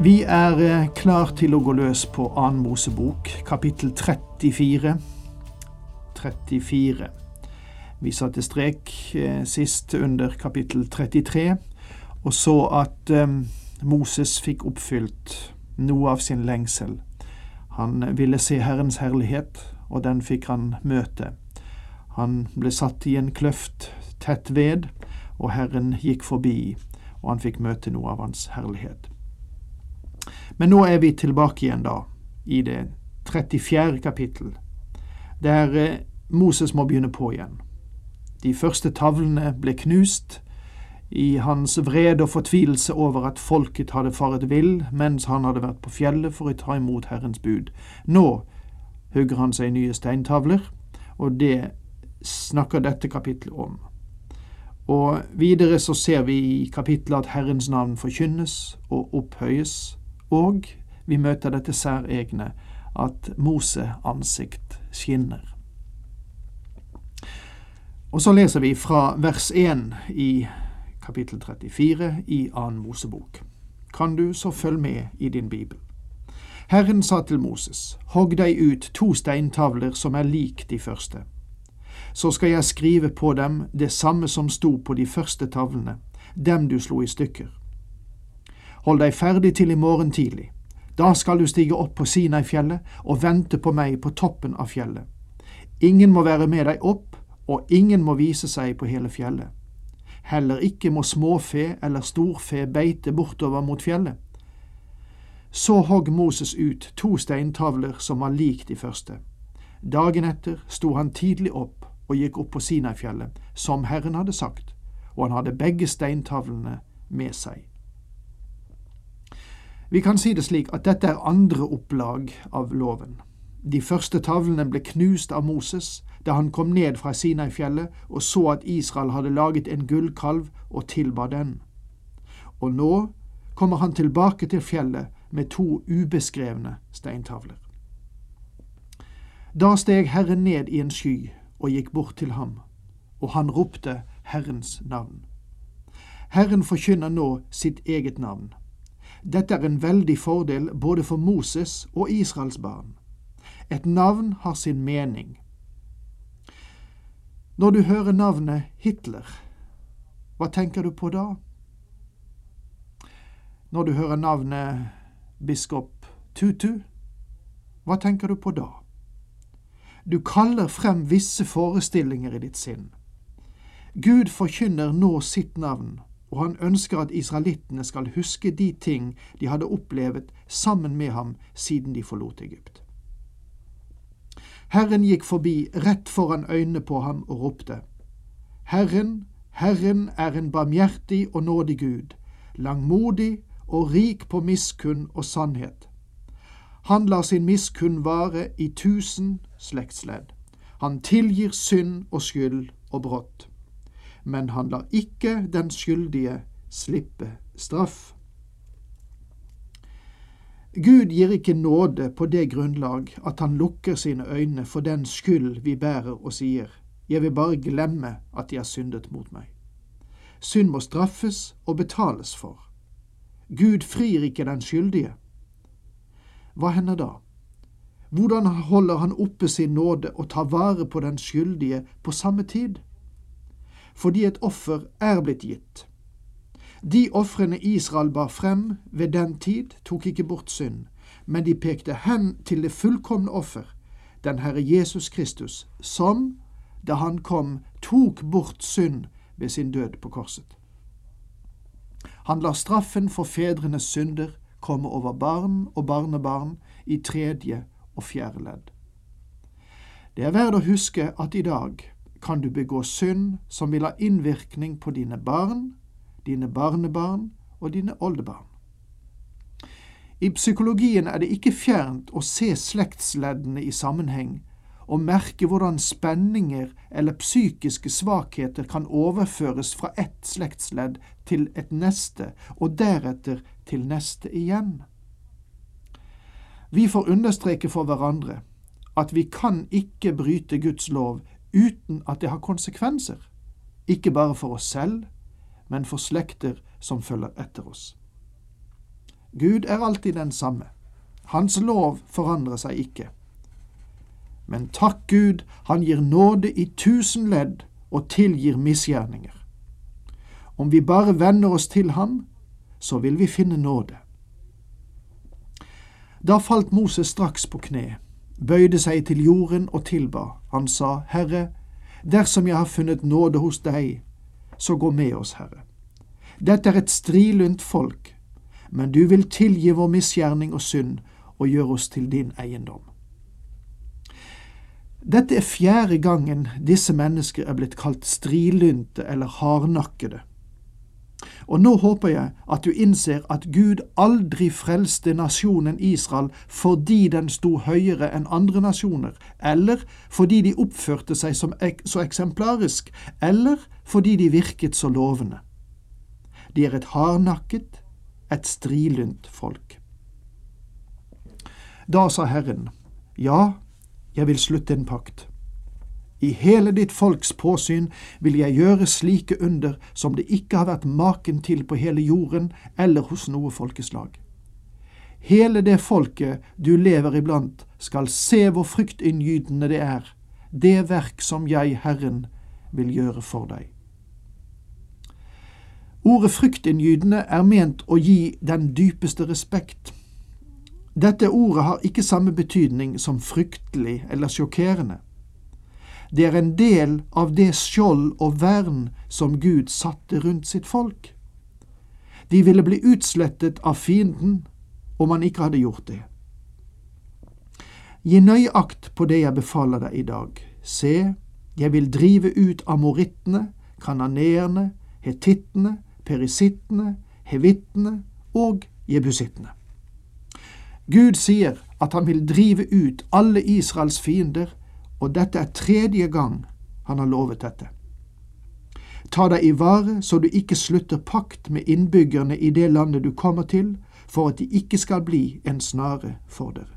Vi er eh, klar til å gå løs på annen Mosebok, kapittel 34. 34. Vi satte strek eh, sist under kapittel 33, og så at eh, Moses fikk oppfylt noe av sin lengsel. Han ville se Herrens herlighet, og den fikk han møte. Han ble satt i en kløft tett ved, og Herren gikk forbi, og han fikk møte noe av hans herlighet. Men nå er vi tilbake igjen, da, i det 34. kapittel, der eh, Moses må begynne på igjen. De første tavlene ble knust i hans vrede og fortvilelse over at folket hadde faret vill mens han hadde vært på fjellet for å ta imot Herrens bud. Nå hugger han seg nye steintavler, og det snakker dette kapittelet om. Og videre så ser vi i kapittelet at Herrens navn forkynnes og opphøyes, og vi møter dette særegne at Mose ansikt skinner. Og så leser vi fra vers 1 i kapittel 34 i annen Mosebok. Kan du så følge med i din bibel. Herren sa til Moses, hogg deg ut to steintavler som er lik de første. Så skal jeg skrive på dem det samme som sto på de første tavlene, dem du slo i stykker. Hold deg ferdig til i morgen tidlig. Da skal du stige opp på Sinai-fjellet og vente på meg på toppen av fjellet. Ingen må være med deg opp, og ingen må vise seg på hele fjellet. Heller ikke må småfe eller storfe beite bortover mot fjellet. Så hogg Moses ut to steintavler som var lik de første. Dagen etter sto han tidlig opp og gikk opp på Sinai-fjellet, som Herren hadde sagt, og han hadde begge steintavlene med seg. Vi kan si det slik at dette er andre opplag av loven. De første tavlene ble knust av Moses da han kom ned fra Sinai-fjellet og så at Israel hadde laget en gullkalv og tilba den. Og nå kommer han tilbake til fjellet med to ubeskrevne steintavler. Da steg Herren ned i en sky og gikk bort til ham, og han ropte Herrens navn. Herren forkynner nå sitt eget navn. Dette er en veldig fordel både for Moses og Israels barn. Et navn har sin mening. Når du hører navnet Hitler, hva tenker du på da? Når du hører navnet biskop Tutu, hva tenker du på da? Du kaller frem visse forestillinger i ditt sinn. Gud forkynner nå sitt navn, og han ønsker at israelittene skal huske de ting de hadde opplevd sammen med ham siden de forlot Egypt. Herren gikk forbi rett foran øynene på ham og ropte, Herren, Herren er en barmhjertig og nådig Gud, langmodig og rik på miskunn og sannhet. Han lar sin miskunn vare i tusen slektsledd. Han tilgir synd og skyld og brott men han lar ikke den skyldige slippe straff. Gud gir ikke nåde på det grunnlag at han lukker sine øyne for den skyld vi bærer og sier, jeg vil bare glemme at de har syndet mot meg. Synd må straffes og betales for. Gud frir ikke den skyldige. Hva hender da? Hvordan holder han oppe sin nåde og tar vare på den skyldige på samme tid? Fordi et offer er blitt gitt. De ofrene Israel bar frem ved den tid, tok ikke bort synd, men de pekte hen til det fullkomne offer, den Herre Jesus Kristus, som, da han kom, tok bort synd ved sin død på korset. Han lar straffen for fedrenes synder komme over barn og barnebarn i tredje og fjerde ledd. Det er verdt å huske at i dag kan du begå synd som vil ha innvirkning på dine barn, dine barnebarn og dine oldebarn. I psykologien er det ikke fjernt å se slektsleddene i sammenheng og merke hvordan spenninger eller psykiske svakheter kan overføres fra ett slektsledd til et neste, og deretter til neste igjen. Vi får understreke for hverandre at vi kan ikke bryte Guds lov uten at det har konsekvenser, ikke bare for oss selv, men for slekter som følger etter oss. Gud er alltid den samme. Hans lov forandrer seg ikke. Men takk Gud, han gir nåde i tusen ledd og tilgir misgjerninger. Om vi bare venner oss til ham, så vil vi finne nåde. Da falt Moses straks på kne, bøyde seg til jorden og tilba. Han sa, Herre, dersom jeg har funnet nåde hos deg, så gå med oss, Herre. Dette er et strilunt folk, men du vil tilgi vår misgjerning og synd og gjøre oss til din eiendom. Dette er fjerde gangen disse mennesker er blitt kalt strilynte eller hardnakkede. Og nå håper jeg at du innser at Gud aldri frelste nasjonen Israel fordi den sto høyere enn andre nasjoner, eller fordi de oppførte seg ek så eksemplarisk, eller fordi de virket så lovende. De er et hardnakket, et strilynt folk. Da sa Herren, Ja, jeg vil slutte en pakt. I hele ditt folks påsyn vil jeg gjøre slike under som det ikke har vært maken til på hele jorden eller hos noe folkeslag. Hele det folket du lever iblant, skal se hvor fryktinngytende det er, det verk som jeg, Herren, vil gjøre for deg. Ordet fryktinngytende er ment å gi den dypeste respekt. Dette ordet har ikke samme betydning som fryktelig eller sjokkerende. Det er en del av det skjold og vern som Gud satte rundt sitt folk. De ville bli utslettet av fienden om han ikke hadde gjort det. Gi nøyakt på det jeg befaler deg i dag. Se, jeg vil drive ut amorittene, kananeerne, hetittene, perisittene, hevittene og jebusittene. Gud sier at han vil drive ut alle Israels fiender, og dette er tredje gang han har lovet dette. Ta deg i vare så du ikke slutter pakt med innbyggerne i det landet du kommer til, for at de ikke skal bli en snare for dere.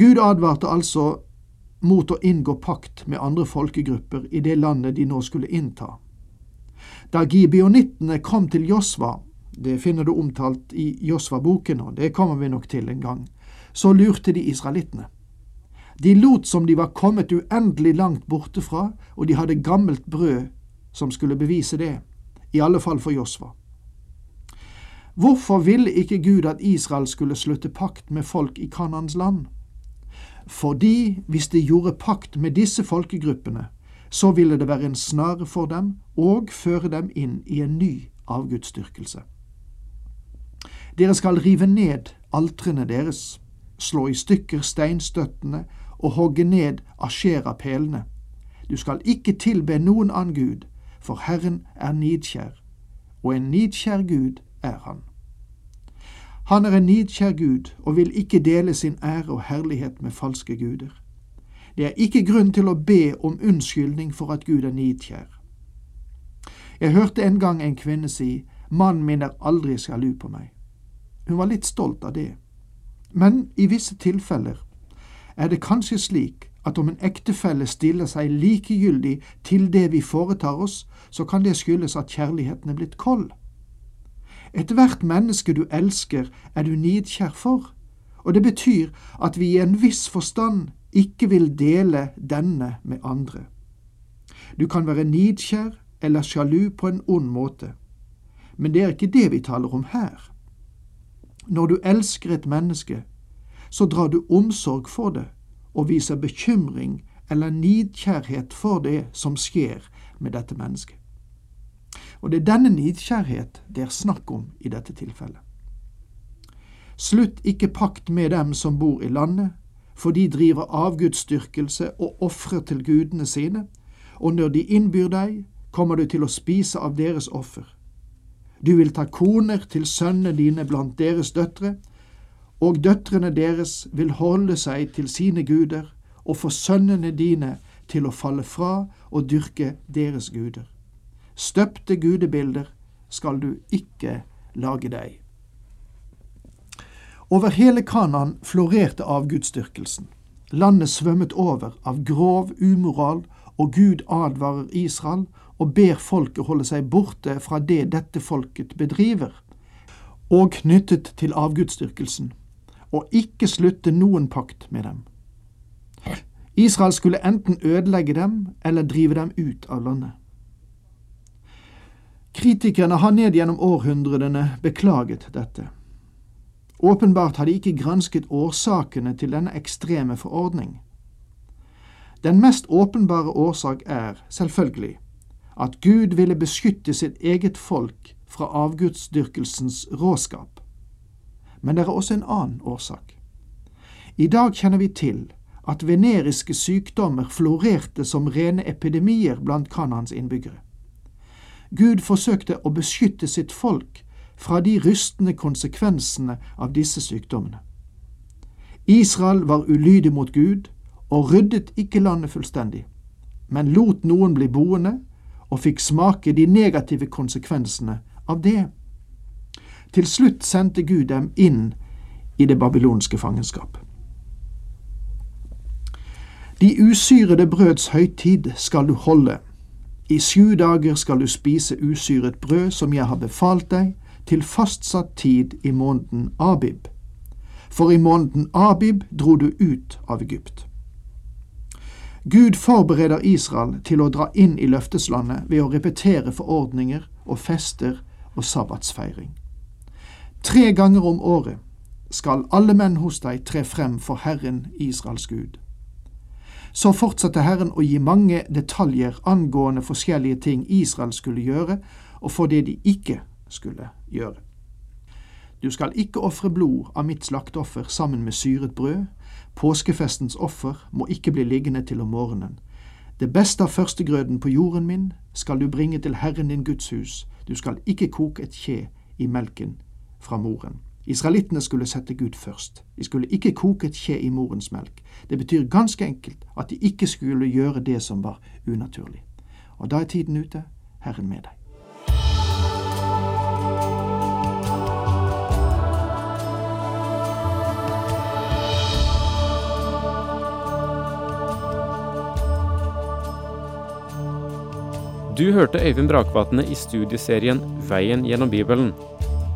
Gud advarte altså mot å inngå pakt med andre folkegrupper i det landet de nå skulle innta. Da gibeonittene kom til Josva, det finner du omtalt i Josva-boken, og det kommer vi nok til en gang, så lurte de israelittene. De lot som de var kommet uendelig langt borte fra, og de hadde gammelt brød som skulle bevise det, i alle fall for Josva. Hvorfor ville ikke Gud at Israel skulle slutte pakt med folk i Kanans land? Fordi hvis de gjorde pakt med disse folkegruppene, så ville det være en snare for dem og føre dem inn i en ny avgudsdyrkelse. Dere skal rive ned altrene deres, slå i stykker steinstøttene og hogge ned asjera-pelene. Du skal ikke tilbe noen annen gud, for Herren er nidkjær, og en nidkjær Gud er Han. Han er en nidkjær Gud og vil ikke dele sin ære og herlighet med falske guder. Det er ikke grunn til å be om unnskyldning for at Gud er nidkjær. Jeg hørte en gang en kvinne si, mannen min er aldri sjalu på meg. Hun var litt stolt av det. Men i visse tilfeller er det kanskje slik at om en ektefelle stiller seg likegyldig til det vi foretar oss, så kan det skyldes at kjærligheten er blitt kold. Ethvert menneske du elsker, er du nidkjær for, og det betyr at vi i en viss forstand ikke vil dele denne med andre. Du kan være nidkjær eller sjalu på en ond måte, men det er ikke det vi taler om her. Når du elsker et menneske, så drar du omsorg for det og viser bekymring eller nidkjærhet for det som skjer med dette mennesket. Og det er denne nidkjærhet det er snakk om i dette tilfellet. Slutt ikke pakt med dem som bor i landet, for de driver avgudsdyrkelse og ofrer til gudene sine, og når de innbyr deg, kommer du til å spise av deres offer. Du vil ta koner til sønnene dine blant deres døtre, og døtrene deres vil holde seg til sine guder og få sønnene dine til å falle fra og dyrke deres guder. Støpte gudebilder skal du ikke lage deg. Over hele Kanan florerte avgudsdyrkelsen. Landet svømmet over av grov umoral, og Gud advarer Israel og ber folket holde seg borte fra det dette folket bedriver, og knyttet til avgudsdyrkelsen og ikke slutte noen pakt med dem. Israel skulle enten ødelegge dem eller drive dem ut av landet. Kritikerne har ned gjennom århundrene beklaget dette. Åpenbart har de ikke gransket årsakene til denne ekstreme forordning. Den mest åpenbare årsak er, selvfølgelig, at Gud ville beskytte sitt eget folk fra avgudsdyrkelsens råskap. Men det er også en annen årsak. I dag kjenner vi til at veneriske sykdommer florerte som rene epidemier blant Kanans innbyggere. Gud forsøkte å beskytte sitt folk fra de rystende konsekvensene av disse sykdommene. Israel var ulydig mot Gud og ryddet ikke landet fullstendig, men lot noen bli boende og fikk smake de negative konsekvensene av det. Til slutt sendte Gud dem inn i det babylonske fangenskap. De usyrede brøds høytid skal du holde. I sju dager skal du spise usyret brød som jeg har befalt deg, til fastsatt tid i måneden Abib. For i måneden Abib dro du ut av Egypt. Gud forbereder Israel til å dra inn i løfteslandet ved å repetere forordninger og fester og sabbatsfeiring. Tre ganger om året skal alle menn hos deg tre frem for Herren Israels Gud. Så fortsatte Herren å gi mange detaljer angående forskjellige ting Israel skulle gjøre, og for det de ikke skulle gjøre. Du skal ikke ofre blod av mitt slakteoffer sammen med syret brød. Påskefestens offer må ikke bli liggende til om morgenen. Det beste av førstegrøden på jorden min skal du bringe til Herren din Guds hus. Du skal ikke koke et kje i melken fra moren. Israelittene skulle sette Gud først. De skulle ikke koke et kje i morens melk. Det betyr ganske enkelt at de ikke skulle gjøre det som var unaturlig. Og da er tiden ute. Herren med deg. Du hørte Øyvind Brakvatne i studieserien Veien gjennom Bibelen.